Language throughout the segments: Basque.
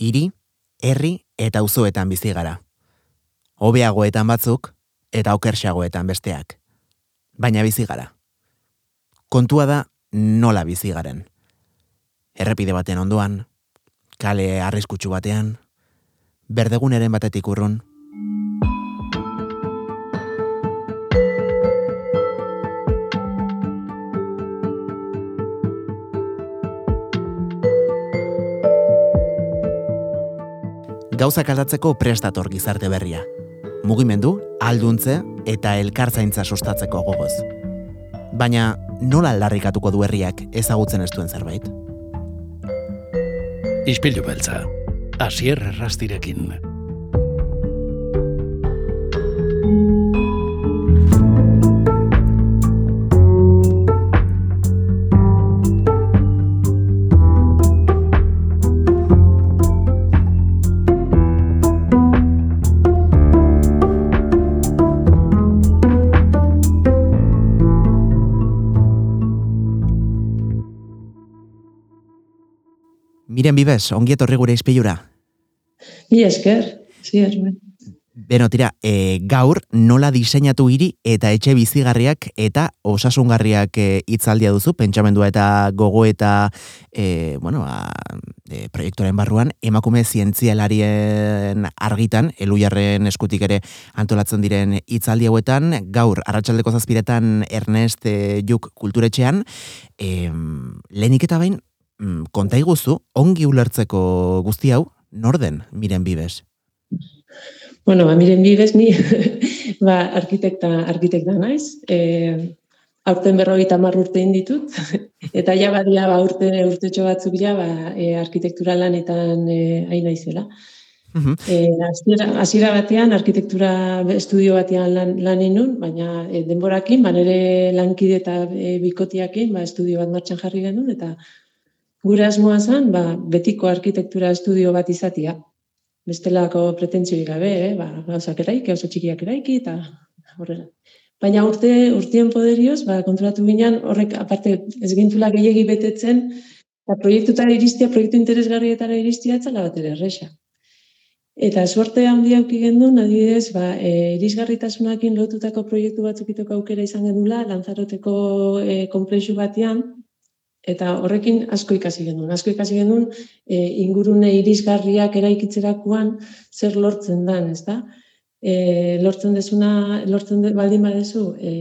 hiri, herri eta auzoetan bizi gara. Hobeagoetan batzuk eta okerxagoetan besteak. Baina bizi gara. Kontua da nola bizi garen. Errepide baten ondoan, kale arriskutsu batean, berdeguneren batetik urrun, gauzak aldatzeko prestator gizarte berria. Mugimendu, alduntze eta elkartzaintza sustatzeko gogoz. Baina nola aldarrikatuko du herriak ezagutzen ez duen zerbait? Ispilu beltza, asier errastirekin. Miren bibes, ongi etorri gure izpilura. Ni esker, zi Beno, tira, e, gaur nola diseinatu hiri eta etxe bizigarriak eta osasungarriak e, hitzaldia duzu, pentsamendua eta gogo eta e, bueno, a, e, proiektoren barruan, emakume zientzialarien argitan, elujarren eskutik ere antolatzen diren hitzaldi hauetan, gaur, arratsaldeko zazpiretan Ernest e, Juk kulturetxean, e, lehenik eta bain, mm, konta ongi ulertzeko guzti hau, norden miren bibes? Bueno, ba, miren bibes, ni ba, arkitekta, arkitekta naiz. E, aurten berrogeita mar urte inditut, eta ja badia ba, urte, urte batzuk ja, ba, e, arkitektura lanetan e, hain naizela. Uh -huh. batean, arkitektura estudio batean lan, lan inun, baina e, denborakin, ba, nire lankide eta e, bikotiakin, ba, estudio bat martxan jarri genuen, eta Gure asmoa zen, ba, betiko arkitektura estudio bat izatia. Bestelako pretentzioik gabe, eh? ba, gauzak eraiki, oso txikiak eraiki, eta horrela. Baina urte, urtien poderioz, ba, kontrolatu ginen, horrek, aparte, ez gintula gehiagi betetzen, eta proiektutara iristia, proiektu interesgarrietara iristia, etzala bat ere erresa. Eta suerte handi auki gendun, adibidez, ba, e, irisgarritasunakin lotutako proiektu batzuk itoko aukera izan genula, lanzaroteko e, komplexu batean, Eta horrekin asko ikasi genuen. Asko ikasi genuen e, ingurune irisgarriak eraikitzerakoan zer lortzen dan, ez da? E, lortzen desuna, lortzen de, baldin badezu, e,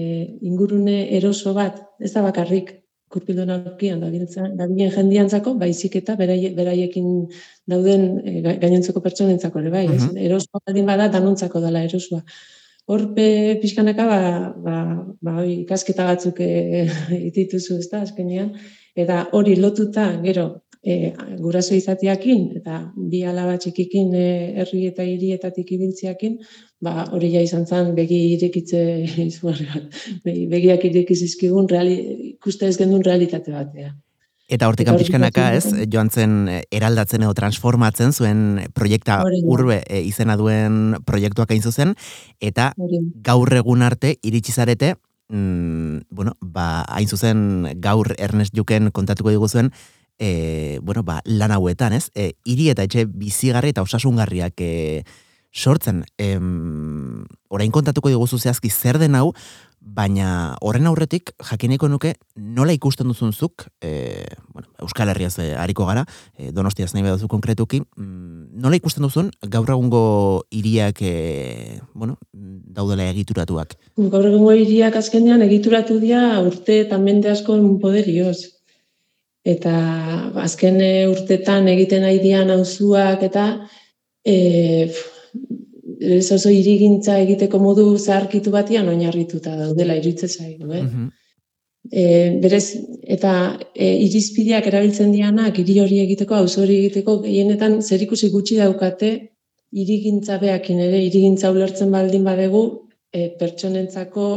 ingurune eroso bat, ez da bakarrik, kurpildo naukian, da jendiantzako, baizik eta beraiekin dauden e, gainontzeko pertsonentzako, ere bai, uh -huh. eroso baldin bada, danontzako dela erosua. Horpe pixkanaka, ba, ba, ba, ikasketa batzuk e, itituzu, ez da, azkenean, eta hori lotuta gero e, guraso izateakin eta bi alaba txikikin e, herri eta hirietatik ibiltzeakin ba hori ja izan zen begi irekitze izugarri begiak irekizizkigun reali, ikuste ez gendun realitate batea. Eta hortik pixkanaka ez, joan zen e, eraldatzen edo transformatzen zuen proiekta urbe e, izena duen proiektuak hain zuzen, eta gaur egun arte iritsi zarete mm, bueno, ba, hain zuzen gaur Ernest Juken kontatuko diguzuen, e, bueno, ba, lan hauetan, ez? E, iri eta etxe bizigarri eta osasungarriak e, sortzen. E, orain kontatuko diguzu zehazki zer den hau, baina horren aurretik jakineko nuke nola ikusten duzunzuk, e, bueno, Euskal Herriaz e, hariko gara, e, donostiaz nahi bedazu konkretuki, mm, nola ikusten duzun gaur egungo iriak e, bueno, daudela egituratuak? Gaur egungo iriak azkenean egituratu dira urte eta mende asko poderioz. Eta azken urtetan egiten nahi dian auzuak eta e, oso irigintza egiteko modu zaharkitu batian oinarrituta daudela iritze zaigu, eh? Mhm. E, berez, eta e, irizpideak erabiltzen dianak, hiri hori egiteko, auzo hori egiteko, gehienetan zer ikusi gutxi daukate, irigintza behakin ere, irigintza ulertzen baldin badegu, e, pertsonentzako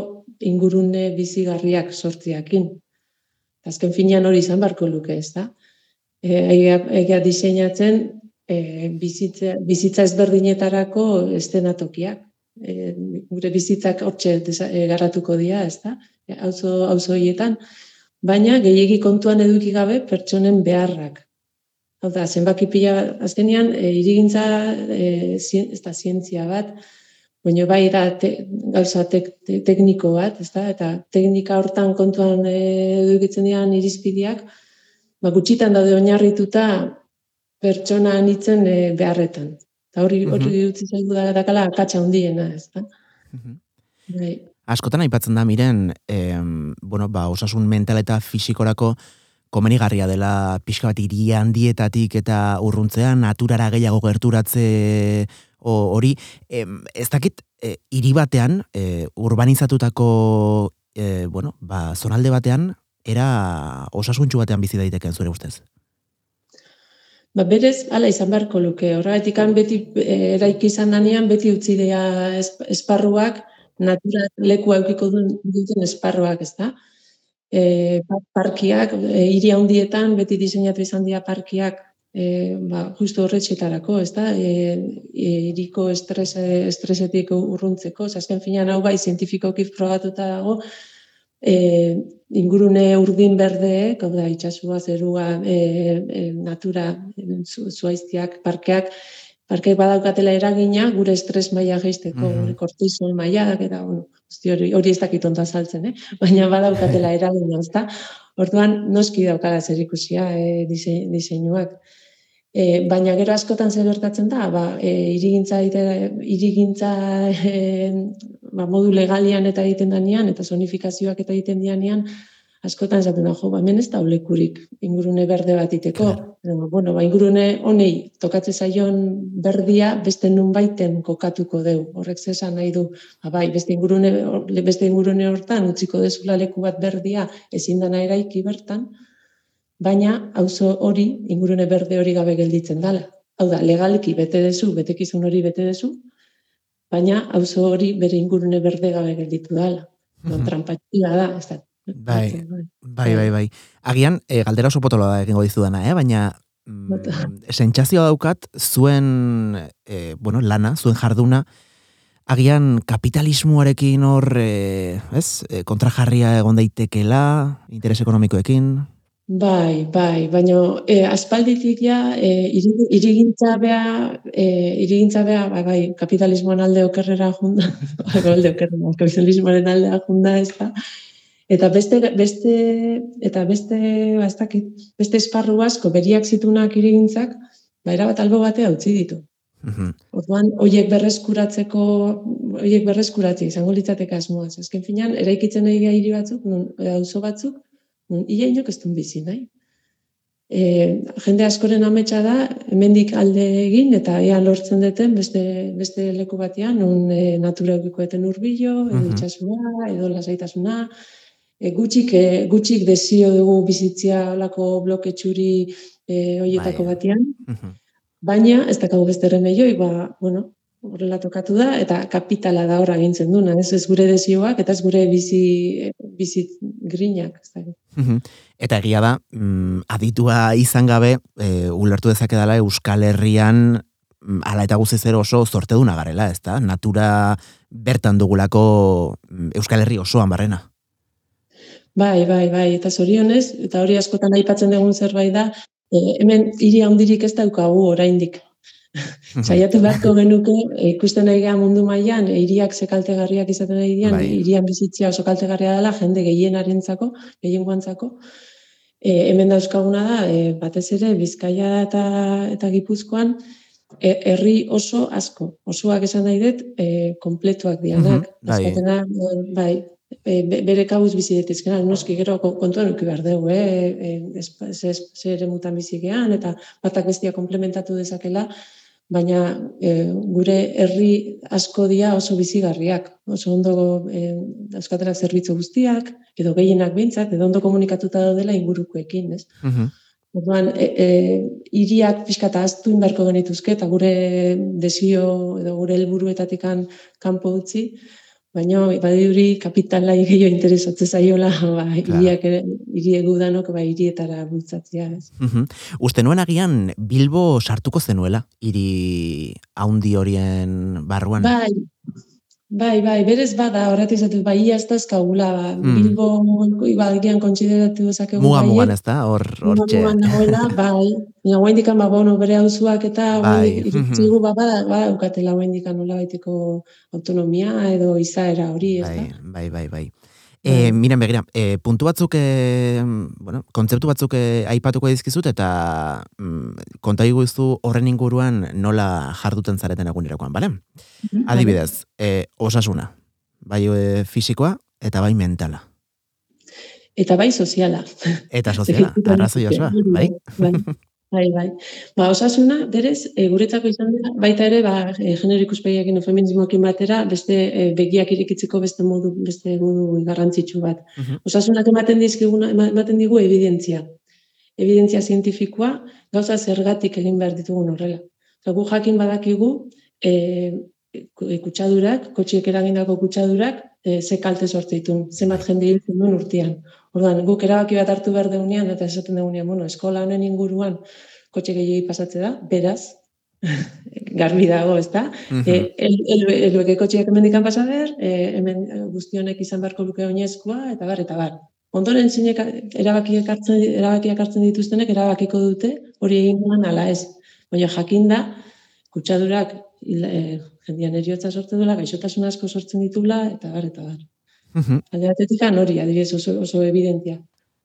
ingurune bizigarriak sortziakin. Azken finean hori izan barko luke, ez da? E, egia diseinatzen, e, bizitza, bizitza ezberdinetarako estenatokiak. E, gure bizitzak hortxe e, garatuko dira, ez da? E, auzo, hietan. Baina gehiegi kontuan eduki gabe pertsonen beharrak. Hau da, zenbaki pila azkenean, e, irigintza e, ez da zientzia bat, baina bai da te, gauza tekniko bat, ez da? eta teknika hortan kontuan e, dugitzen dian irizpideak, ba, gutxitan daude oinarrituta pertsona anitzen e, beharretan. Eta hori, hori mm -hmm. utzi zaigu da, dakala, katxa hundiena, ez da? Mm bai. Askotan aipatzen da, miren, em, bueno, ba, osasun mental eta fisikorako komenigarria dela pixka bat iria handietatik eta urruntzean naturara gehiago gerturatze hori. ez dakit, e, hiri batean, e, urbanizatutako, e, bueno, ba, zonalde batean, era osasuntxu batean bizi daiteken zure ustez? Ba, berez, ala izan beharko luke. Horregatik beti e, eraiki izan danean, beti utzi dea esparruak, natura leku aukiko duten esparruak, ez da? e, parkiak, e, hiri handietan beti diseinatu izan dira parkiak e, ba, justu horretxetarako, ez da, e, e, iriko estres, estresetik urruntzeko, azken finean hau bai zientifikoki frogatuta dago, e, ingurune urdin berde, hau da, itxasua, zerua, e, e, natura, zuaiztiak, parkeak, parkeak badaukatela eragina, gure estres maila geisteko, mm -hmm. kortizol mailak, eta, bueno, hori, hori ez dakit onta saltzen, eh? baina badaukatela eragina, ezta? Orduan, noski daukala zer ikusia e, diseinuak. E, baina gero askotan zer gertatzen da, ba, e, irigintza, irigintza e, ba, modu legalian eta egiten danean, eta zonifikazioak eta egiten dianean, askotan esaten da, jo, ba, hemen ez da olekurik ingurune berde bat iteko. Claro. bueno, ba, ingurune honei tokatze zaion berdia beste nun baiten kokatuko deu. Horrek zesan nahi du, ba, bai, beste ingurune, beste ingurune hortan utziko dezula leku bat berdia ezin dana eraiki bertan, baina auzo hori, ingurune berde hori gabe gelditzen dala. Hau da, legaliki bete dezu, betekizun hori bete dezu, baina auzo hori bere ingurune berde gabe gelditu dala. No, da, ez da, Bai, bai, bai, bai. Agian, e, galdera oso potolo da egingo dizu dana, eh? baina mm, sentsazioa daukat zuen e, bueno, lana, zuen jarduna, agian kapitalismoarekin hor, e, ez, kontrajarria egon daitekela, interes ekonomikoekin? Bai, bai, baina e, aspalditik ja, e, irigintza bea, e, irigintza bea, bai, bai, kapitalismoan alde okerrera junda, alde okerrera, kapitalismoaren aldea junda ez da, Eta beste, beste, eta beste, ba, ez dakit, beste esparru asko beriak zitunak irigintzak, ba, erabat albo batea utzi ditu. Mm Orduan, hoiek berreskuratzeko, hoiek berreskuratzea izango litzateke asmoaz. Azken finean, eraikitzen nahi hiri batzuk, auzo batzuk, ia inok ez bizi nahi. E, jende askoren ametsa da, hemendik alde egin, eta ea lortzen duten beste, beste leku batean, nun e, natura eukikoeten urbilo, edo mm itxasuna, edo lasaitasuna, e, gutxik, e, gutxik desio dugu bizitzia olako bloke txuri e, hoietako bai. batean. Baina, ez da beste remeioi, ba, bueno, horrela tokatu da, eta kapitala da horra gintzen duna, ez, ez gure desioak, eta ez gure bizi, bizi grinak. Ez da. Eta egia da, mm, aditua izan gabe, e, ulertu dezake dela Euskal Herrian, mm, ala eta guzi zero oso zorte duna garela, ez da? Natura bertan dugulako mm, Euskal Herri osoan barrena. Bai, bai, bai, eta zorionez, eta hori askotan aipatzen dugun zerbait da, e, hemen hiri handirik ez daukagu oraindik. Saiatu beharko genuke, e, ikusten nahi mundu mailan hiriak ze kaltegarriak izaten nahi dian, bai. hirian bizitzia oso kaltegarria dela, jende gehienarentzako, gehiengoantzako. E, hemen dauzkaguna da, e, batez ere, Bizkaia eta, eta Gipuzkoan, herri oso asko, osoak esan nahi dut, e, kompletuak dianak. Uh bai, e, bere kabuz bizi detizkena, noski gero kontuan uki behar dugu, eh? e, ze ere mutan bizigean, eta batak bestia komplementatu dezakela, baina e, gure herri asko dia oso bizigarriak, oso ondo e, euskatera zerbitzu guztiak, edo gehienak behintzat, edo ondo komunikatuta daudela ingurukoekin, ez? Uh Orduan, e, e, iriak pixkata aztu inbarko genituzke, eta gure desio edo gure helburuetatikan kanpo utzi, Baina, badiruri kapitala gehiago interesatzen zaiola, ba, iriak ere, iriegu danok, ba, irietara bultzatzea. Ez. Uh Uste nuen agian Bilbo sartuko zenuela, hiri haundi horien barruan? Bai, Bai, bai, berez bada, horretik zatu, bai, ez da ezkagula, ba, mm. Bilbo, ba, kontsideratu ezakegu Muga mugan ez da, hor, hor txe. Muga nagoela, bai, nina guen dikan, ba, bono, bere hauzuak eta, bai, irutzigu, ba, ba, ba, eukatela guen dikan nola baiteko autonomia edo izaera hori, ez da? Bai, bai, bai, bai. E, miren begira, e, puntu batzuk, e, bueno, kontzeptu batzuk e, aipatuko dizkizut eta mm, konta iguzu horren inguruan nola jarduten zareten egunerakoan, bale? Mhm, Adibidez, e, osasuna, bai e, fisikoa eta bai mentala. Eta bai soziala. Eta soziala, arrazoi osoa, bai? bai. Bai, bai. Ba, osasuna, berez, e, guretzako izan dira, baita ere, ba, e, genero ikuspegiakin feminismoakin batera, beste e, begiak irikitzeko beste modu, beste modu garrantzitsu bat. Uh Osasunak ematen dizkiguna, ematen digu evidentzia. Evidentzia zientifikoa, gauza zergatik egin behar ditugun horrela. Gu jakin badakigu, e, kutsadurak, kotxiek eragindako kutsadurak, e, ze kalte sortze ditun, zenbat jende hiltzen duen urtean. Orduan, guk erabaki bat hartu behar deunean, eta esaten deunean, bueno, eskola honen inguruan kotxe gehiagi pasatze da, beraz, garbi dago, ez da? Uh -huh. e, el, el, el, el kotxeak hemen dikan pasader, e, hemen guztionek izan beharko luke oinezkoa, eta bar, eta bar. Ondoren zinek erabakiak hartzen, erabakiak hartzen dituztenek erabakiko dute hori egin ala ez. Baina jakinda, kutsadurak e, jendian eriotza sortzen duela, gaixotasun asko sortzen ditula, eta bar, eta bar. -huh. Alde batetik hori, adibidez oso, oso evidentia.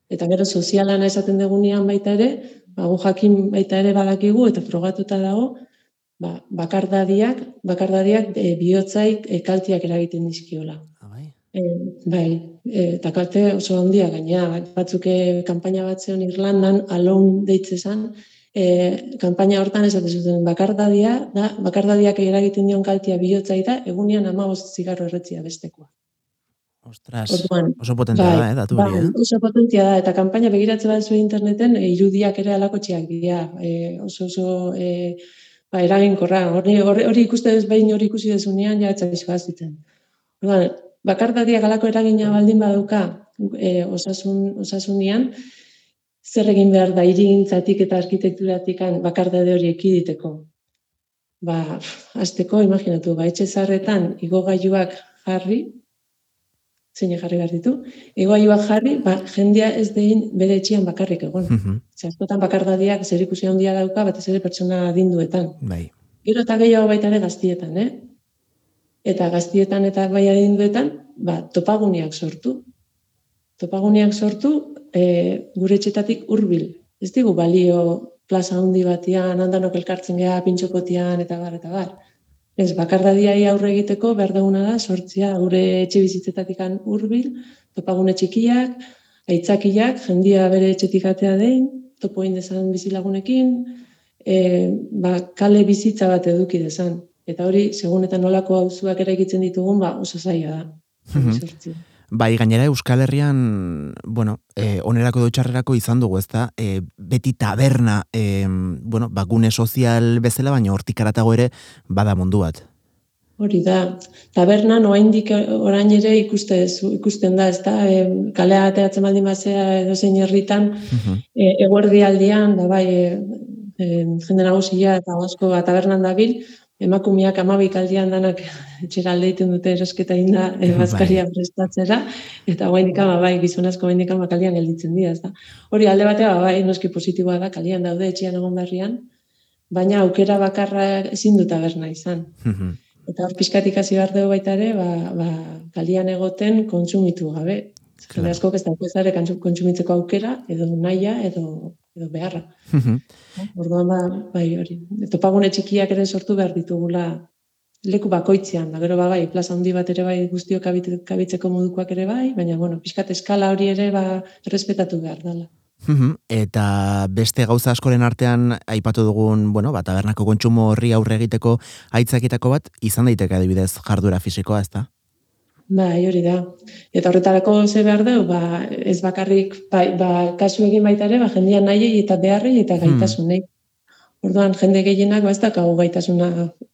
Eta gero sozialana esaten degunean baita ere, ba, jakin baita ere badakigu eta frogatuta dago, ba, bakardadiak, bakardadiak e, bihotzaik e, kaltiak eragiten dizkiola. Ah, bai. E, bai, e, eta kalte oso handia gaina, batzuk e, kanpaina bat zeon Irlandan, alon deitze zan, e, kanpaina hortan esaten zuten bakardadia, da, bakardadiak eragiten dion kaltia bihotzaita, egunean amabost zigarro erretzia bestekoa. Ostras, oso potentia bai, da, eh, datu hori, bai, eh? Oso potentia da, eta kanpaina begiratze bat zuen interneten, e, irudiak ere alakotxeak dira, e, oso oso e, ba, eraginkorra. Hori, hori, hori ikuste ez behin hori ikusi desunean, ja etxak izko aziten. Orduan, bakardadia galako eragina baldin baduka e, osasun, osasunian, zer egin behar da irigintzatik eta arkitekturatik bakardade hori ekiditeko. Ba, azteko, imaginatu, ba, etxe zarretan igogailuak jarri, zein jarri behar ditu. Egoaiuak jarri, ba, jendia ez dein bere etxian bakarrik egon. Mm -hmm. Zertotan bakardadiak zer ikusi handia dauka, bat ez ere pertsona dinduetan. Bai. Gero eta gehiago baita ere gaztietan, eh? Eta gaztietan eta bai adinduetan, ba, topaguniak sortu. Topaguniak sortu, e, gure etxetatik hurbil. Ez digu balio plaza handi batian, handanok elkartzen geha, pintxokotian, eta bar, eta bar. Ez, bakardadiai aurre egiteko behar duguna da, sortzia gure etxe bizitzetatik hurbil, topagune txikiak, aitzakiak, jendia bere etxetik atea den, topo indezan bizilagunekin, e, ba, kale bizitza bat eduki dezan. Eta hori, segun eta nolako hauzuak ere egiten ditugun, ba, oso zaila da. Mhm. Bai, gainera Euskal Herrian, bueno, eh, onerako dutxarrerako izan dugu, ezta? Eh, beti taberna, eh, bueno, bakune sozial bezala, baina hortik aratago ere bada mundu bat. Hori da, taberna noa indik orain ere ikuste, ikusten da, ezta? Eh, kalea ateratzen baldin bazea edo zein herritan, uh -huh. eguerdi aldian, da bai, eh, eh, jende nagusia eta asko ba, tabernan dabil, emakumiak amabik aldian danak etxera aldeiten dute erosketa inda e, bazkaria bai. prestatzera, eta guain dikama, bai, gizonazko guain dikama kalian gelditzen dira, ez da. Hori alde batea, ba, bai, noski positiboa da, kalian daude etxean egon berrian, baina aukera bakarra ezin duta berna izan. Mhm. eta hor pixkatik hasi behar dugu baita ere, ba, ba, kalian egoten kontsumitu gabe. Jende asko ez da kontsumitzeko aukera, edo naia, edo edo beharra. Orduan ba, bai hori. Topagune txikiak ere sortu behar ditugula leku bakoitzean, da gero ba, bai, plaza handi bat ere bai guztiok kabitzeko modukoak ere bai, baina bueno, pixkat eskala hori ere ba errespetatu behar dela. Eta beste gauza askoren artean aipatu dugun, bueno, ba, tabernako kontsumo horri aurre egiteko aitzakitako bat, izan daiteke adibidez jardura fisikoa, ezta? Bai, hori da. Eta horretarako ze behar du, ba, ez bakarrik, bai, ba, kasu egin baita ere, ba, jendia nahi eta beharri eta hmm. gaitasunei. Orduan, jende gehienak, ba, ez da, gau gaitasuna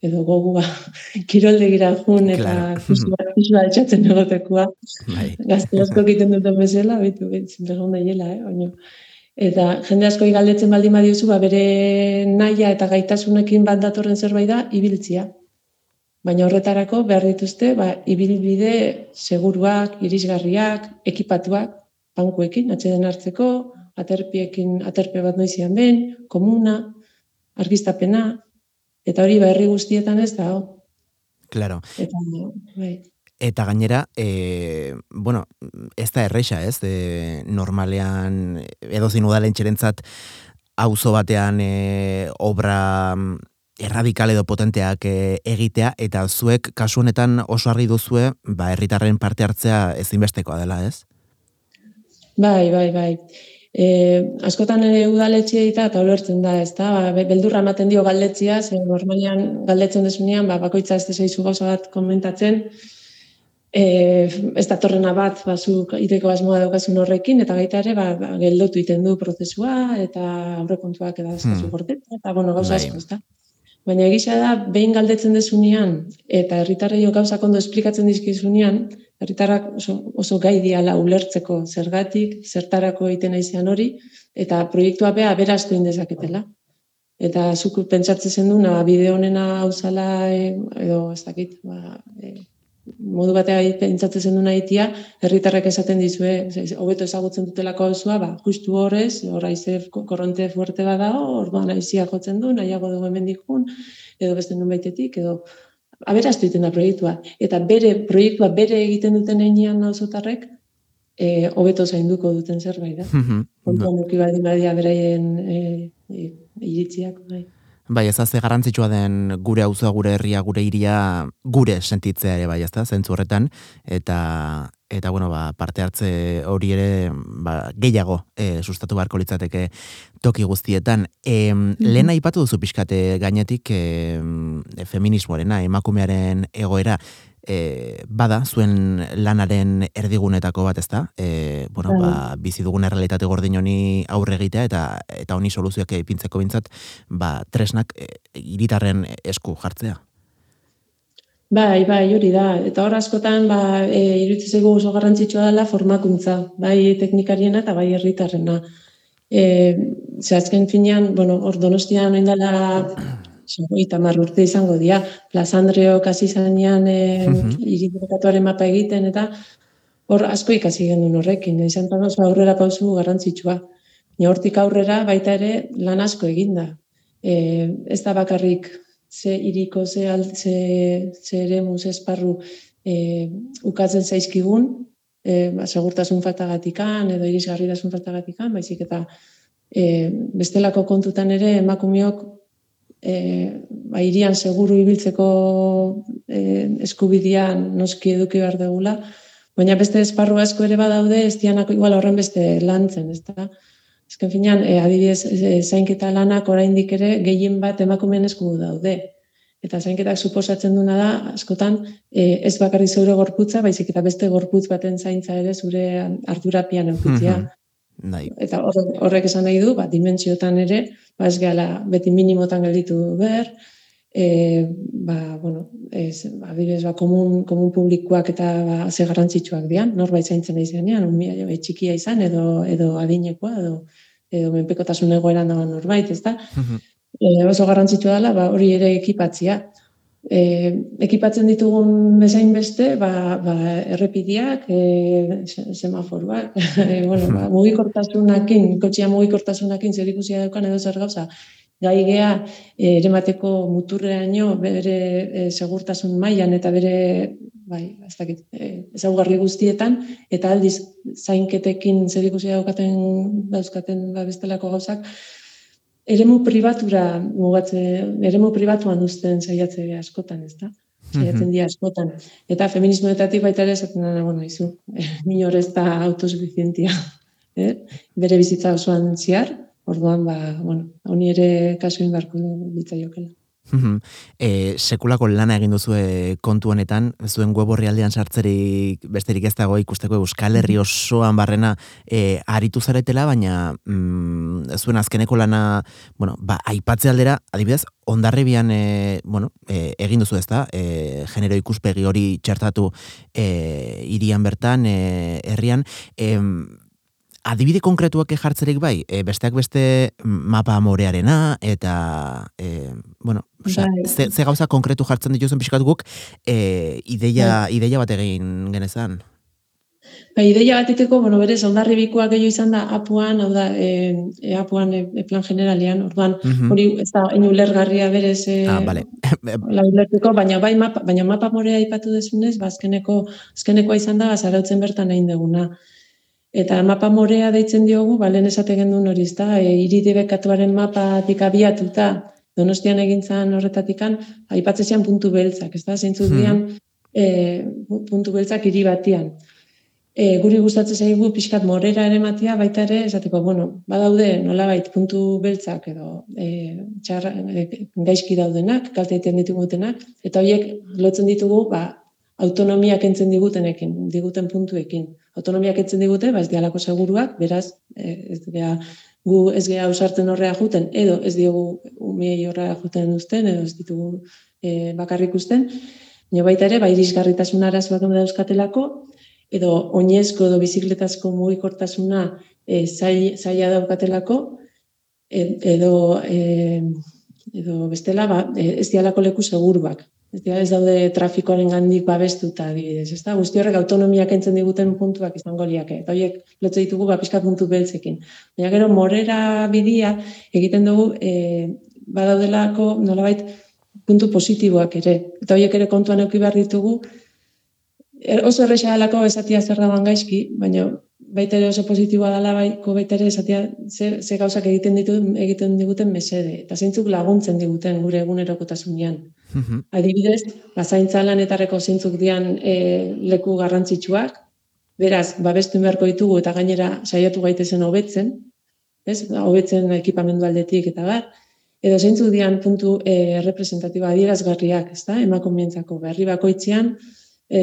edo gogua kirolde gira jun eta fisua altxatzen egotekua. Bai. Gazte asko egiten dute bezala, bitu, bitu, begon da eh, baina. Eta jende asko igaldetzen baldin badiozu, ba, bere naia eta gaitasunekin bat datorren zerbait da, ibiltzia. Baina horretarako behar dituzte, ba, ibilbide seguruak, irisgarriak, ekipatuak, bankuekin, atxeden hartzeko, aterpiekin, aterpe bat noizian ben, komuna, argistapena, eta hori ba, herri guztietan ez da, Claro. Eta, bai. Eta gainera, e, bueno, ez da erreixa, ez? E, normalean, edo zin udalen txerentzat, auzo batean e, obra mm, erradikal edo potenteak e, egitea, eta zuek kasu honetan oso argi duzue, ba, herritarren parte hartzea ezinbestekoa dela, ez? Bai, bai, bai. E, askotan ere udaletxe eta eta ulertzen da, ez da, ba, beldurra ematen dio galdetzia, ze normalian galdetzen desunean, ba, bakoitza ez desaizu gauza bat komentatzen, e, ez da torrena bat, ba, zu iteko asmoa daukazun horrekin, eta gaita ere, ba, ba geldotu iten du prozesua, eta aurrekontuak eskazu hmm. eta, bueno, gauza bai. asko, ez da. Baina egisa da, behin galdetzen desunean, eta herritarrei gauza kondo esplikatzen dizkizunean, herritarrak oso, oso gai diala ulertzeko zergatik, zertarako egiten aizean hori, eta proiektua bea beraztu indezaketela. Eta zuk pentsatzen zen duna, bideo honena hauzala, e, edo ez dakit, ba, e, modu batea pentsatzen zen duna itia, herritarrak esaten dizue, hobeto ezagutzen dutelako hauzua, ba, justu horrez, horra korronte fuerte bada, orduan aizia jotzen du, nahiago dugu hemen dikun, edo beste nun baitetik, edo aberaztu egiten da proiektua. Eta bere proiektua bere egiten duten einean nauzotarrek, e, hobeto zainduko duten zerbait da. Kontuan nuki badi badia beraien e, e, iritziak. Bai. Bai, ez azte garantzitsua den gure auzoa, gure herria, gure iria, gure sentitzea ere bai, ezta, zentzu horretan, eta, eta bueno, ba, parte hartze hori ere ba, gehiago e, sustatu beharko litzateke toki guztietan. E, mm -hmm. Lehen aipatu duzu pixkate gainetik e, feminismoarena, emakumearen egoera, e, bada, zuen lanaren erdigunetako bat, ezta? E, bueno, ba, bai. bizi dugun errealitate gordin honi aurre egitea eta eta honi soluzioak ipintzeko bintzat, ba, tresnak e, iritarren esku jartzea. Bai, bai, hori da. Eta hor askotan, ba, e, irutze oso garrantzitsua dela formakuntza, bai teknikariena eta bai herritarrena. E, ze azken finean, bueno, hor donostian oindala Eta mar urte izango dira, Plazandreo kasi zanean e, uh mapa egiten, eta hor asko ikasi gendu horrekin, izan da oso aurrera pausu garrantzitsua. Ni hortik aurrera baita ere lan asko eginda. E, ez da bakarrik ze iriko, ze, ze, ze ere muz esparru e, ukatzen zaizkigun, e, ba, segurtasun faltagatikan edo irisgarritasun faltagatikan, baizik eta e, bestelako kontutan ere emakumeok e, ba, irian seguru ibiltzeko e, eskubidian noski eduki behar degula, baina beste esparru asko ere badaude, ez dianako igual horren beste lantzen, ez da? Ezken finean, e, adibidez, e, zainketa lanak oraindik ere gehien bat emakumeen esku daude. Eta zainketak suposatzen duna da, askotan, e, ez bakarri zeure gorputza, baizik eta beste gorputz baten zaintza ere zure ardurapian eukitzia. Mm Eta horrek esan nahi du, ba, dimentsiotan ere, ba, ez gala, beti minimotan gelditu ber, e, ba, bueno, ez, ba, bidez, ba, komun, komun publikoak eta ba, ze garrantzitsuak dian, norbait zaintzen nahi zenean, unmia jo, txikia izan, edo, edo adinekoa, edo, edo menpekotasun egoeran dago norbait, ez da? Mm oso garrantzitsua dela, ba, hori ere ekipatzia e, ekipatzen ditugun bezain beste, ba, ba, errepidiak, e, semaforoak, e, bueno, ba, mugikortasunakin, kotxia mugikortasunakin zer ikusia daukan edo zer gauza, gai gea, ere mateko muturreaino bere e, segurtasun mailan eta bere bai, ez dakit, e, ezaugarri guztietan, eta aldiz zainketekin zer ikusia daukaten dauzkaten ba, bestelako gauzak, eremu pribatura mugatze, eremu pribatuan uzten saiatze askotan, ez da? Saiatzen dira askotan. Eta feminismoetatik baita ere esaten dena, bueno, izu, minor ez da autosuficientia. Eh? Bere bizitza osoan ziar, orduan, ba, bueno, honi ere kasuin barko ditza jokela. E, sekulako lana egin duzu kontu honetan, zuen web aldean sartzerik besterik ez dago ikusteko Euskal Herri osoan barrena e, aritu zaretela, baina mm, zuen azkeneko lana, bueno, ba, aipatze aldera, adibidez, ondarrebian e, bueno, e, egin duzu ez da, e, genero ikuspegi hori txertatu e, irian bertan, e, herrian, e, adibide konkretuak jartzerik bai, e, besteak beste mapa amorearena, eta, e, bueno, Osea, bai. ze, ze gauza konkretu jartzen dituzen pixkat guk, e, ideia, bai. ideia bat egin genezan. Ba, ideia bat iteko, bueno, berez, ondarri bikoak gehiago izan da, apuan, hau da, e, e apuan e, e plan generalian, orduan, mhm. hori, ez da, enu lergarria berez, e, ah, vale. baina bai, mapa, baina mapa morea ipatu desunez, ba, azkeneko, azkenekoa izan da, zarautzen bertan egin deguna. Eta mapa morea deitzen diogu, ba, lehen esate gendun hori, ez da, e, iridibekatuaren mapa abiatuta, donostian egintzan horretatikan, aipatzezian puntu beltzak, ez da, zeintzu dian, hmm. e, puntu beltzak hiri batian e, guri gustatzen zaigu pixkat morera ere matia, baita ere, esateko, bueno, badaude nolabait puntu beltzak edo e, txarra, e, gaizki daudenak, kalte egiten ditugutenak, eta horiek lotzen ditugu, ba, autonomia kentzen digutenekin, diguten puntuekin. Autonomia kentzen digute, ba, ez dialako seguruak, beraz, e, ez gea, gu ez gea usartzen horrea juten, edo ez diogu umiei horrea juten uzten, edo ez ditugu e, bakarrik usten, Nio baita ere, ba, irisgarritasun arazoak da euskatelako, edo oinezko edo bizikletazko mugikortasuna e, zaila daukatelako, edo, e, edo bestela ba, e, ez dialako leku seguruak. Ez, dia, ez daude trafikoaren gandik babestuta adibidez. Ez da? Guzti horrek autonomiak entzen diguten puntuak izango liake. Eta horiek lotze ditugu ba, pixka puntu beltzekin. Baina gero morera bidia egiten dugu e, badaudelako nolabait puntu positiboak ere. Eta horiek ere kontuan euki behar ditugu er, oso erresa dalako esatia zer da gaizki, baina baita ere oso positiboa dela baiko baita ere esatia ze, ze gauzak egiten ditu egiten diguten mesede eta zeintzuk laguntzen diguten gure egunerokotasunean. Mm Adibidez, bazaintza lanetarreko zeintzuk dian e, leku garrantzitsuak, beraz, babestu beharko ditugu eta gainera saiatu gaitezen hobetzen, ez? Hobetzen ekipamendu aldetik eta bar, edo zeintzuk dian puntu e, representatiba adierazgarriak, ezta? Emakumeentzako berri bakoitzean e,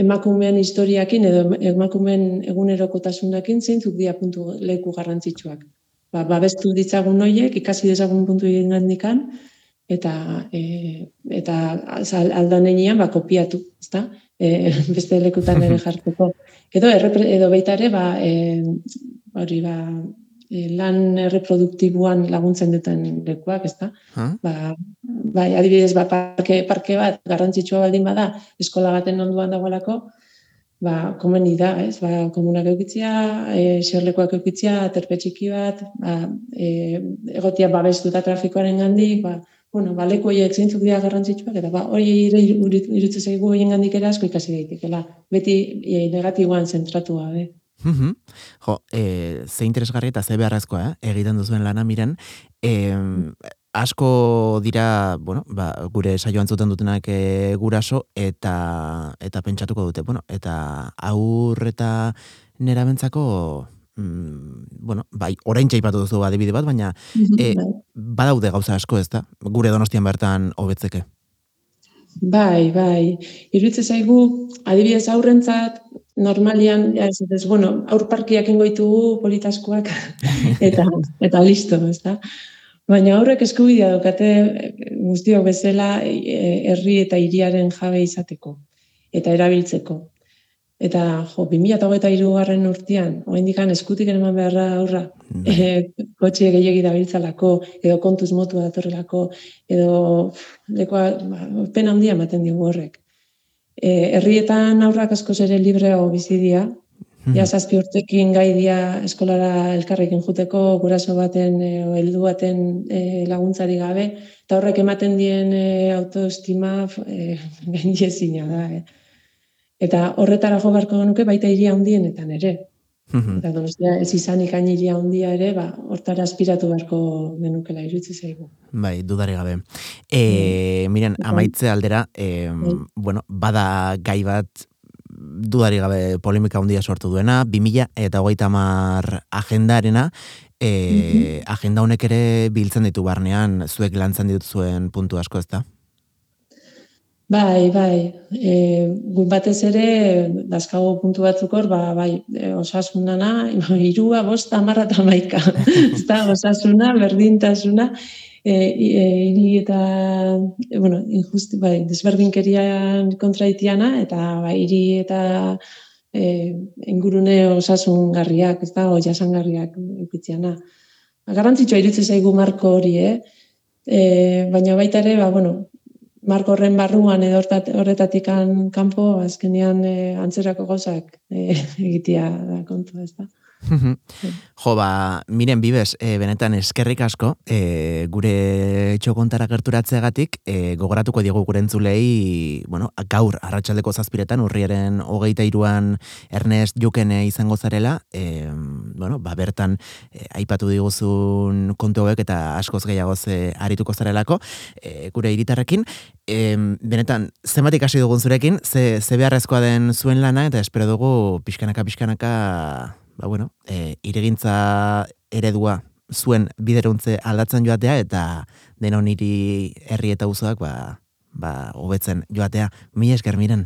emakumeen historiakin edo emakumeen egunerokotasunakin zeintzuk dira puntu leku garrantzitsuak. Ba, babestu ditzagun noiek, ikasi dezagun puntu egin gandikan, eta, e, eta aldanean ba, kopiatu, ezta? E, beste lekutan ere jartzeko. Edo, errepre, edo baita ere, ba, e, hori, ba, e, lan reproduktiboan laguntzen duten lekuak, ezta? Ba, bai, adibidez, ba, parke, parke bat garrantzitsua baldin bada, eskola baten onduan dagoelako, ba, komeni da, ez? Ba, komunak eukitzia, e, xerlekoak eukitzia, terpe txiki bat, ba, e, egotia babestuta trafikoaren gandik, ba, bueno, ba, leku zeintzuk dira garrantzitsuak, eta ba, hori irutze zaigu horien gandik asko ikasi daitekela. Beti e, negatiboan zentratua, be. Mm Jo, e, ze interesgarri eta ze beharrezkoa, eh? egiten duzuen lana miren. E, asko dira, bueno, ba, gure saioan zuten dutenak e, guraso, eta eta pentsatuko dute, bueno, eta aur eta nera bentzako, mm, bueno, bai, orain txaipatu duzu adibide bat, baina e, badaude gauza asko ez da, gure donostian bertan hobetzeke. Bai, bai. Iruditze zaigu, adibidez aurrentzat, normalian, ja, ez, ez, bueno, aurparkiak ingoitugu politaskoak, eta, eta listo, ez da? Baina aurrek eskubidea daukate guztiok bezala e, herri eta hiriaren jabe izateko eta erabiltzeko. Eta jo, 2023 garren urtean, oraindik eskutik eman beharra aurra, bai. e, kotxe gehiegi dabiltzalako edo kontuz motu datorrelako edo lekoa ba, pena handia ematen digu horrek. E, herrietan aurrak askoz ere libreago bizi dira. Hmm. Ja zazpi urtekin gai dia eskolara elkarrekin juteko guraso baten e, heldu baten e, laguntzari gabe eta horrek ematen dien e, autoestima e, da. Eh. Eta horretara jo barko genuke baita iria handienetan ere. Mhm. Eta donostia ez izanik hain iria handia ere, ba, hortara aspiratu beharko genukela irutzi zaigu. Bai, dudari gabe. E, miren, amaitze aldera, e, bueno, bada gai bat dudari gabe polemika handia sortu duena, 2000 eta hogeita mar agendarena, e, agenda honek ere biltzen ditu barnean, zuek lantzen ditut zuen puntu asko ez da? Bai, bai. E, gut batez ere, dazkago puntu batzuk hor, ba, bai, e, osasunana, irua, bosta, amarra eta maika. Zta, osasuna, berdintasuna, e, e, iri eta, e, bueno, injusti, bai, desberdinkerian kontraitiana, eta bai, iri eta e, ingurune osasun garriak, ez da, o jasan garriak ipitziana. Garrantzitsua iritsi zaigu marko hori, eh? e, baina baita ere, ba, bueno, marko horren barruan edo horretatik kanpo azkenean e, antzerako gauzak e, egitea da kontu, ez da. Jo, ba, miren bibes, e, benetan eskerrik asko, e, gure txokontara gerturatzeagatik, e, gogoratuko diegu gure entzulei, bueno, gaur, arratsaldeko zazpiretan, urriaren hogeita iruan Ernest Jukene izango zarela, e, bueno, ba, bertan, e, aipatu diguzun kontu hauek eta askoz gehiago ze arituko zarelako, e, gure iritarrekin, e, benetan, zenbat ikasi dugun zurekin, ze, ze beharrezkoa den zuen lana, eta espero dugu, pixkanaka, pixkanaka, ba, bueno, e, iregintza eredua zuen bideruntze aldatzen joatea eta denon hiri herri eta uzoak ba, ba, hobetzen joatea. Mi esker miren.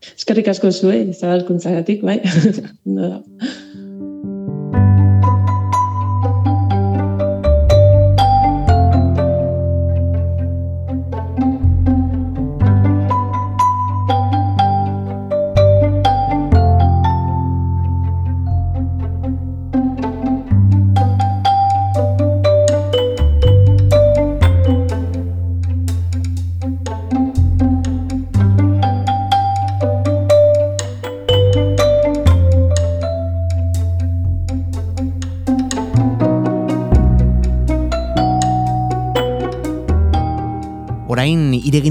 Eskerrik asko zuen, zabalkuntzagatik, bai. no,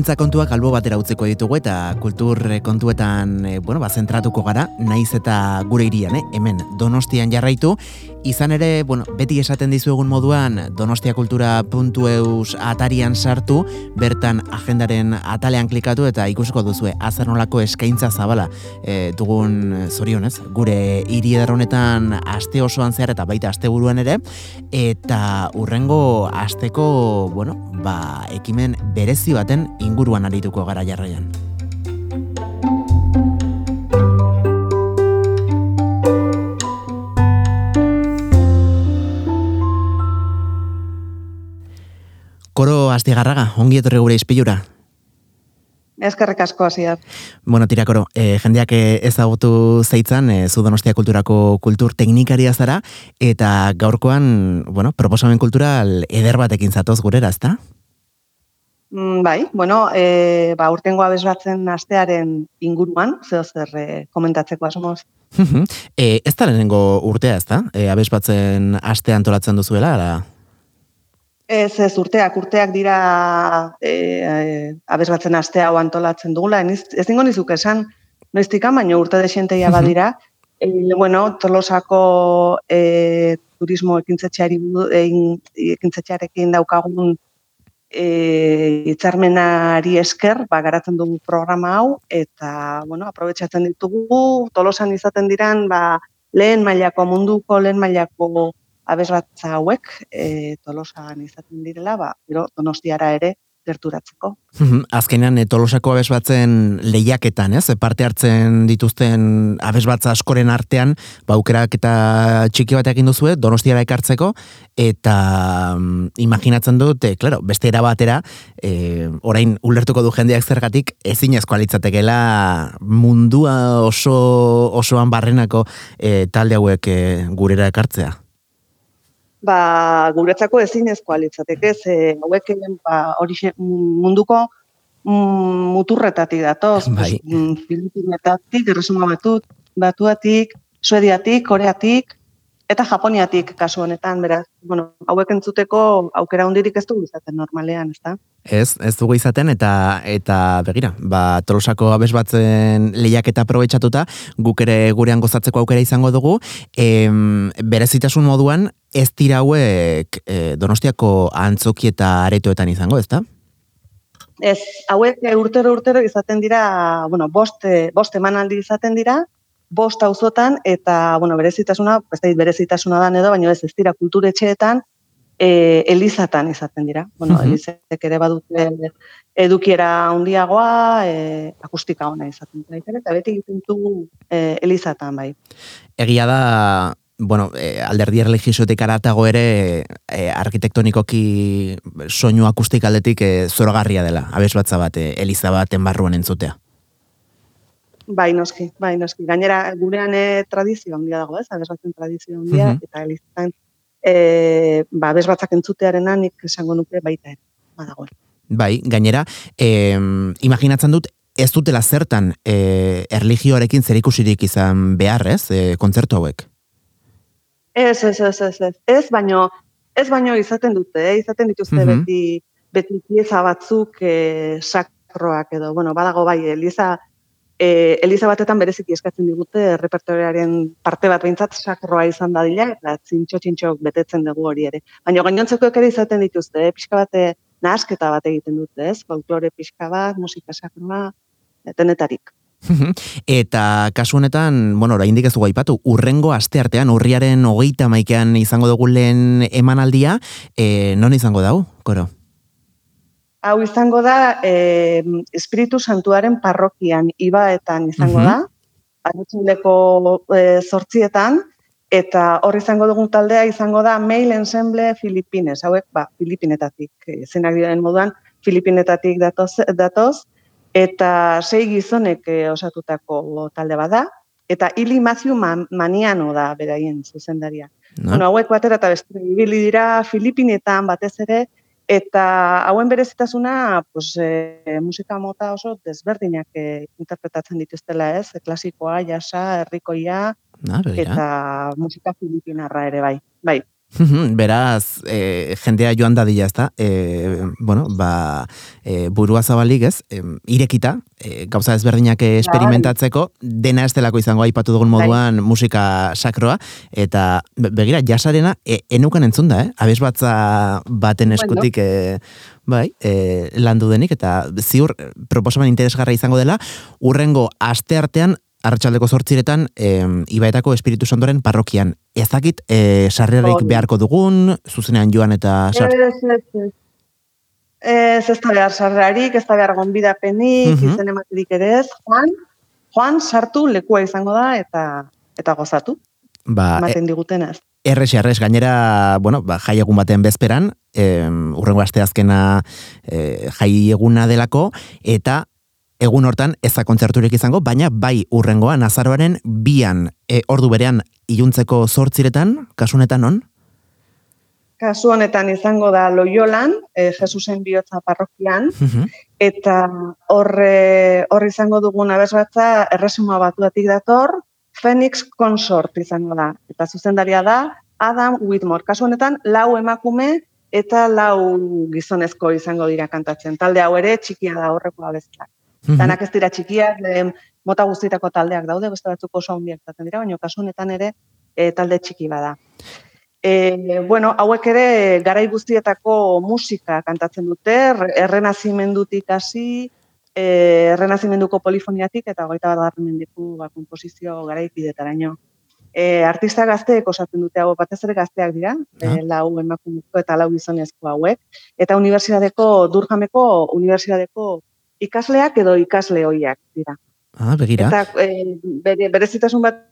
iregintza kontuak albo batera utzeko ditugu eta kultur kontuetan e, bueno, ba, zentratuko gara, naiz eta gure irian, eh? hemen donostian jarraitu, izan ere, bueno, beti esaten dizu egun moduan donostiakultura.eus atarian sartu, bertan agendaren atalean klikatu eta ikusiko duzu azar nolako eskaintza zabala e, dugun zorionez, gure hiri honetan aste osoan zehar eta baita aste buruan ere, eta urrengo asteko, bueno, ba, ekimen berezi baten inguruan arituko gara jarraian. Astigarraga, ongi etorri gure izpilura. Ezkerrek asko hasiak. Bueno, tirakoro, e, jendeak ezagutu zeitzan, e, Zudonostia kulturako kultur teknikaria zara, eta gaurkoan, bueno, proposamen kultural eder batekin zatoz gurera, ezta? Mm, bai, bueno, e, ba, urtengo abesbatzen astearen inguruan, zeo zer e, komentatzeko asmoz. e, ez da lehenengo urtea, ez da? E, abesbatzen aste antolatzen duzuela, ala? Ez, ez, urteak, urteak dira e, e, abesbatzen aste hau antolatzen dugula. Ez, ez dingo nizuk esan, noiztikan, baina urte desenteia badira. E, bueno, tolosako e, turismo ekintzetxearekin daukagun e, itzarmenari esker, ba, garatzen dugu programa hau, eta, bueno, aprobetsatzen ditugu, tolosan izaten diran, ba, lehen mailako munduko, lehen mailako abesratza hauek, e, tolosan izaten direla, ba, gero, donostiara ere, gerturatzeko. Azkenean e, Tolosako abesbatzen lehiaketan, ez? Parte hartzen dituzten abesbatza askoren artean, ba aukerak eta txiki bat egin duzu, Donostiara ekartzeko eta mm, imaginatzen dut, e, claro, beste era batera, e, orain ulertuko du jendeak zergatik ezinezkoa litzatekeela mundua oso osoan barrenako e, talde hauek e, gurera ekartzea ba, guretzako ezinezkoa litzateke, ze hauek ba, hori munduko mm, muturretatik datoz, bai. Mm, Filipinetatik, erresuma batut, batuatik, Suediatik, Koreatik, eta Japoniatik kasu honetan, beraz, bueno, hauek entzuteko aukera hundirik ez dugu izaten normalean, ez da? Ez, ez dugu izaten, eta eta begira, ba, tolosako abes batzen lehiak eta aprobetsatuta, guk ere gurean gozatzeko aukera izango dugu, em, berezitasun moduan, ez dira hauek e, donostiako antzoki eta aretoetan izango, ez da? Ez, hauek urtero urtero izaten dira, bueno, bost, bost emanaldi izaten dira, bost auzotan eta bueno, berezitasuna, ez da berezitasuna da edo, baina ez ez dira kulturetxeetan e, elizatan izaten dira. Bueno, uh elizek ere badute edukiera handiagoa, e, akustika ona izaten dira. Eta beti egiten du e, elizatan bai. Egia da, bueno, e, alderdi erlegiosotik aratago ere e, arkitektonikoki soinu akustikaldetik e, zoragarria dela, abez batza bat, e, eliza baten barruan entzutea. Bai, noski, bai, noski. Gainera, gurean e, tradizio handia dago, ez? Abesbatzen tradizio handia, eta elizan, e, ba, abesbatzak entzutearen nik esango nuke baita ere. badagoen. Bai, gainera, eh, imaginatzen dut, ez dutela zertan eh, erligioarekin zer ikusirik izan behar, ez, eh, kontzertu hauek? Ez, ez, ez, ez, ez, ez, baino, ez baino izaten dute, eh? izaten dituzte mm -hmm. beti, beti pieza batzuk eh, sakroak edo, bueno, badago bai, Eliza, eh, Eliza batetan bereziki eskatzen digute repertoriaren parte bat behintzat sakroa izan dadila, eta txintxo-txintxo betetzen dugu hori ere. Baina gainontzeko ere izaten dituzte, eh? pixka bate, nahasketa bat egiten dute, ez? Folklore pixka bat, musika sakroa, denetarik. Eta kasu honetan, bueno, oraindik ez dugu aipatu, urrengo aste artean, urriaren hogeita maikean izango dugu lehen emanaldia, e, non izango dau, koro? Hau izango da, e, Espiritu Santuaren parrokian, ibaetan izango da, arutxileko e, zortzietan, eta hor izango dugun taldea izango da Mail Ensemble Filipines, hauek, ba, Filipinetatik, e, zenak moduan, Filipinetatik datoz, datoz eta sei gizonek eh, osatutako talde bada, eta Ili Matthew Maniano da beraien zuzendaria. No. Bueno, hauek batera eta beste ibili dira Filipinetan batez ere, eta hauen berezitasuna pues, e, musika mota oso desberdinak e, interpretatzen dituztela ez, klasikoa, jasa, herrikoia, eta musika filipinarra ere bai. Bai, Beraz, e, jendea joan dadila ez da, e, bueno, ba, e, burua zabalik ez, e, irekita, e, gauza ezberdinak esperimentatzeko, dena ez delako izango aipatu dugun bai. moduan musika sakroa, eta begira, jasarena, e, enukan entzun da, eh? Abez batza baten eskutik, e, bai, e, landu denik, eta ziur, proposamen interesgarra izango dela, urrengo aste artean Arratxaldeko zortziretan, e, Ibaetako Espiritu Sandoren parrokian. Ez dakit, e, sarrerarik beharko dugun, zuzenean joan eta... Sar... Ez, ez, ez. Ez, ez da behar sarrerarik, ez da behar gonbidapenik, uh izen ematerik ere ez. Juan, Juan sartu lekua izango da eta eta gozatu. Ba, Maten e, diguten ez. Erres, erres, gainera, bueno, ba, jai egun baten bezperan, e, urrengo asteazkena e, jai eguna delako, eta egun hortan ez da kontzerturik izango, baina bai urrengoan azaroaren bian e, ordu berean iluntzeko zortziretan, kasunetan non? Kasu honetan izango da Loyolan, e, Jesusen bihotza parrokian, eta horre, horre izango dugun abesbatza erresuma batuatik dator, Phoenix Consort izango da. Eta zuzendaria da, Adam Whitmore. Kasu honetan, lau emakume eta lau gizonezko izango dira kantatzen. Talde hau ere, txikia da horreko -hmm. Danak ez dira txikiak, mota guztietako taldeak daude, beste batzuk oso handiak zaten dira, baina kasu honetan ere e, talde txiki bada. E, bueno, hauek ere garai guztietako musika kantatzen dute, errenazimendutik hasi, e, errenazimenduko polifoniatik eta goita bat mendiko ba, komposizio garaipidetaraino. E, artista gazteek osatzen dute hau batez ere gazteak dira, ah. e, lau emakumezko eta lau gizonezko hauek, eta unibertsitateko, durjameko unibertsitateko ikasleak edo ikasle hoiak dira. Ah, begira. Eta e, bere, berezitasun bat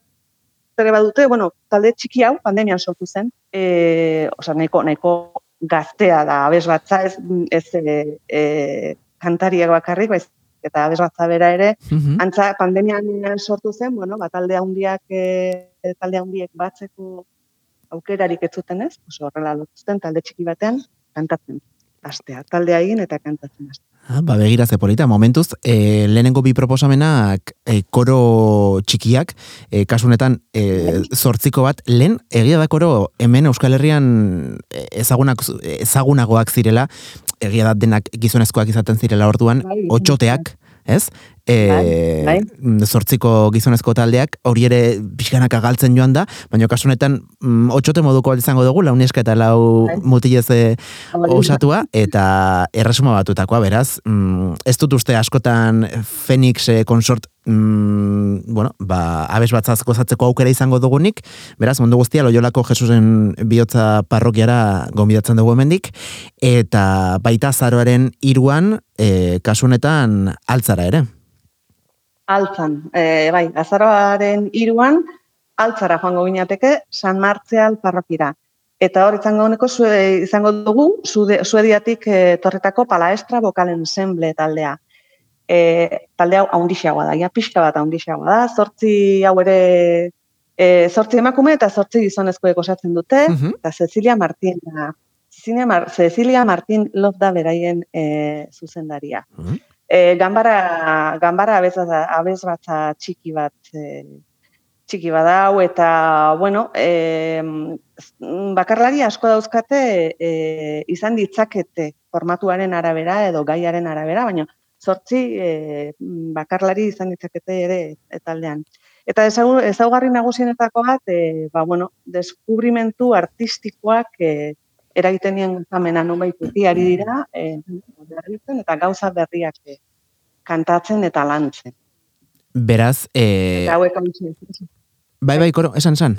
ere badute, bueno, talde txiki hau pandemian sortu zen, e, oza, nahiko, nahiko gaztea da, abez batza, ez, ez e, e, kantariak bakarrik, baiz, eta abez batza bera ere, mm antza pandemian sortu zen, bueno, bat talde handiak, e, talde handiek batzeko aukerarik ez zuten ez, oso horrela lotzen talde txiki batean kantatzen astea, taldea egin eta kantatzen astea. Ah, ba, begira ze polita, momentuz, e, lehenengo bi proposamenak e, koro txikiak, e, kasunetan e, zortziko bat, lehen egia da koro hemen Euskal Herrian ezagunak, ezagunagoak zirela, egia da denak gizonezkoak izaten zirela orduan, bai, otxoteak, ez? E, bai, zortziko gizonezko taldeak, hori ere pixkanak agaltzen joan da, baina kasunetan mm, otxote moduko bat izango dugu, launeska eta lau bai. mutilez eh, osatua, eta erresuma batutakoa, beraz, mm, ez dut uste askotan Phoenix e, konsort mm, bueno, ba, abes batzazko zatzeko aukera izango dugunik, beraz, mundu guztia, loiolako Jesusen bihotza parrokiara gombidatzen dugu hemendik, eta baita zaroaren iruan, e, kasunetan altzara ere altzan, e, bai, azaroaren iruan, altzara joango ginateke San Martzial parrokira. Eta hor izango honeko izango dugu suediatik e, torretako palaestra bokalen ensemble taldea. E, talde hau haundixagoa da, ja pixka bat haundixagoa da, zortzi hau ere e, zortzi emakume eta zortzi gizonezkoek osatzen dute, eta Cecilia Martina Cecilia Martin Love da beraien e, zuzendaria. Mm E, gambara, gambara abez, batza txiki bat e, txiki badau eta bueno, e, bakarlari asko dauzkate e, izan ditzakete formatuaren arabera edo gaiaren arabera, baina zortzi e, bakarlari izan ditzakete ere taldean. Eta ezaugarri nagusienetako bat, e, ba, bueno, deskubrimentu artistikoak e, eragiten nien guztamena ari dira, e, eta gauza berriak e, kantatzen eta lantzen. Beraz, e... Bai, bai, koro, esan, esan?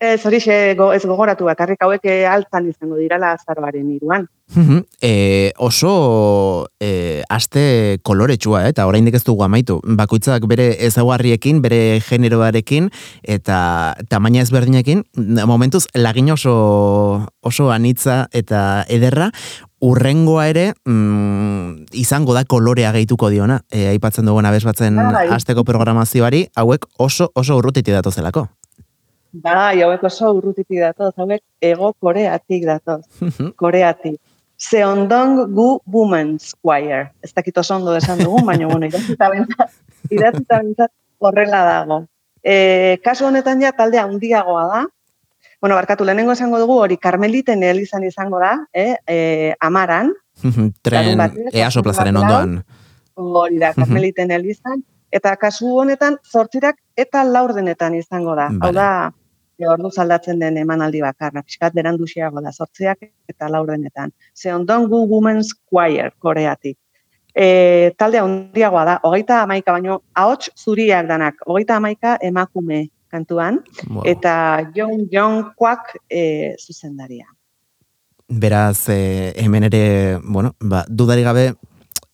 Ez hori go, ez gogoratu bakarrik hauek eh, altzan izango dirala azaroaren iruan. e, oso e, aste koloretsua, eh? eta oraindik ez dugu amaitu. Bakoitzak bere ezaugarriekin, bere generoarekin, eta tamaina ezberdinekin, momentuz lagin oso, oso anitza eta ederra, urrengoa ere mm, izango da kolorea gehituko diona, e, aipatzen dugu nabez batzen bai. asteko programazioari, hauek oso oso urrutiti datozelako. Bai, hauek oso urrutitik datoz, hauek ego koreatik datoz, koreatik. Seondong gu women's choir. Ez dakit oso ondo esan dugu, baina bueno, idatzita bentzat, idatzita bentzat horrela dago. E, kasu honetan ja talde handiagoa da, Bueno, barkatu, lehenengo esango dugu, hori Carmeliten izan izango da, eh, e, amaran. Tren, easo plazaren ondoan. Hori da, Carmeliten elizan. Eta kasu honetan, zortzirak eta laurdenetan izango da. Hau da, e, ordu zaldatzen den emanaldi bakarra, fiskat berandu da, sortziak eta laurdenetan. Ze ondon gu Women's Choir, koreatik. E, talde handiagoa da, hogeita amaika, baino, ahots zuriak danak, hogeita amaika emakume kantuan, eta Jon Jon Kwak e, zuzendaria. Beraz, e, hemen ere, bueno, ba, dudari gabe,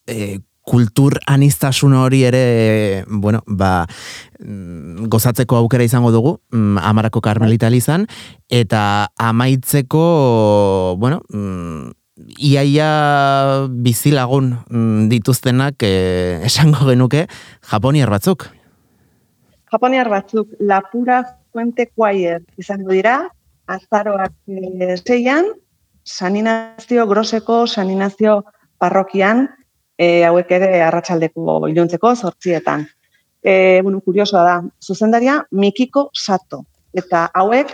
e, kultur anistasun hori ere, bueno, ba, mm, gozatzeko aukera izango dugu, mm, amarako karmelita izan, eta amaitzeko, bueno, mm, iaia bizilagun dituztenak eh, esango genuke Japoniar batzuk. Japoniar batzuk, Lapura Fuente Choir izango dira, azaroak e, zeian, saninazio groseko, saninazio parrokian, e, hauek ere arratsaldeko iluntzeko sortzietan. E, bueno, kuriosoa da, zuzendaria Mikiko Sato. Eta hauek,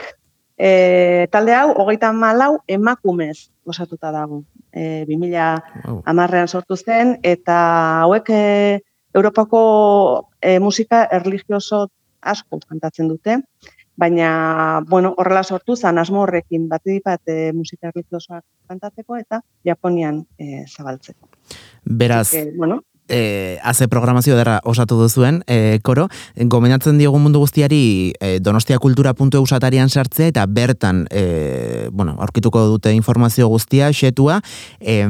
e, talde hau, hogeita malau emakumez osatuta dago. E, 2000 amarrean sortu zen, eta hauek e, Europako e, musika erligioso asko kantatzen dute, baina, bueno, horrela sortu zan asmo horrekin bat bat e, musika erligiosoak kantatzeko eta Japonian e, zabaltzeko. Beraz, bueno, E, haze programazio dara osatu duzuen, e, koro, gomendatzen diogu mundu guztiari e, donostiakultura.eu satarian sartzea eta bertan, e, bueno, aurkituko dute informazio guztia, xetua, e,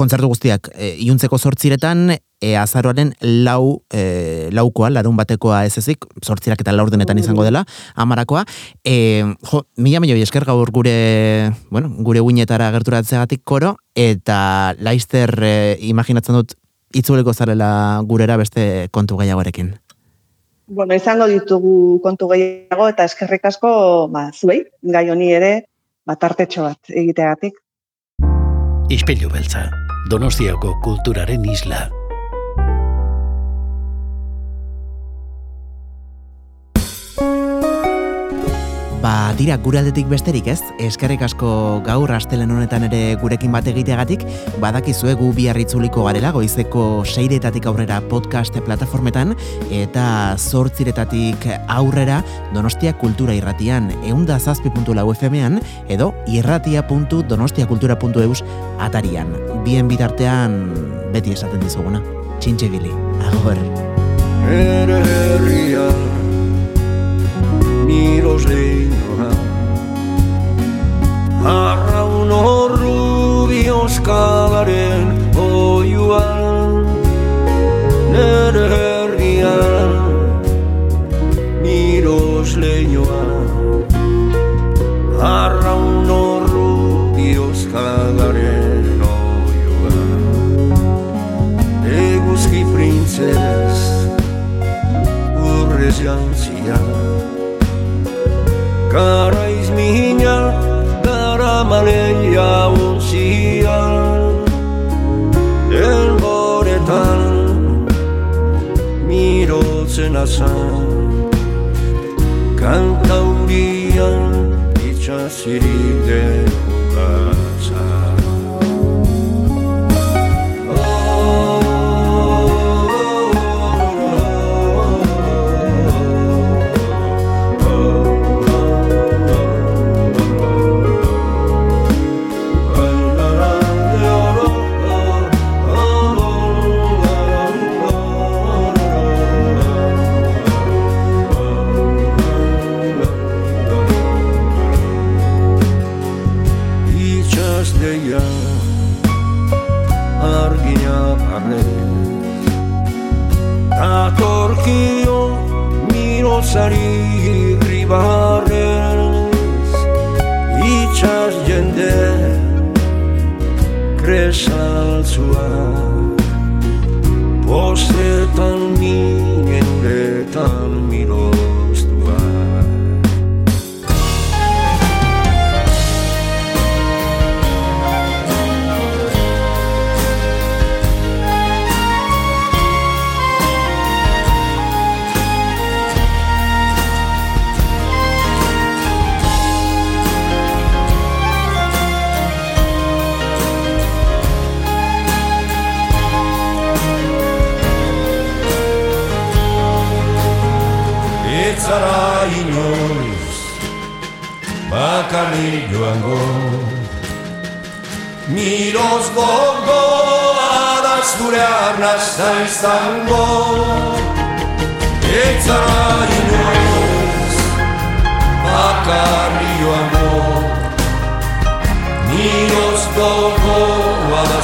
kontzertu guztiak e, iuntzeko sortziretan, e, azaroaren lau, e, laukoa, larun batekoa ez ezik, sortzirak eta laurdenetan izango dela, amarakoa. E, jo, mila milioi esker gaur gure, bueno, gure uinetara gerturatzeagatik koro, eta laizter e, imaginatzen dut itzuliko zarela gurera beste kontu gehiagoarekin. Bueno, izango ditugu kontu gehiago eta eskerrik asko, ba, zuei, gai honi ere, bat artetxo bat egiteagatik. Ispilu beltza, Donostiako kulturaren isla. Ba, dira, gure aldetik besterik ez, eskerrik asko gaur astelen honetan ere gurekin bat egiteagatik, badakizue gu biarritzuliko garela, goizeko seiretatik aurrera podcast plataformetan, eta zortziretatik aurrera donostia kultura irratian, eunda zazpi.lau FM-an, edo irratia.donostiakultura.eus atarian. Bien bitartean, beti esaten dizuguna. Txintxe gili, agor. Ere miros leñora Arrauno rubios kalaren oiuan Nere herrian miros leñoa Arrauno rubios kalaren oiuan. Eguzki printzez urrez jantzian Kara izmihinal, dara malen jaun Elboretan, mirotzen azan Kanta hurian, itxasirik den.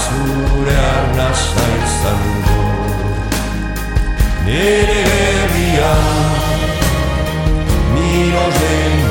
Adaz gure arnazta izango Nere herria Miroz den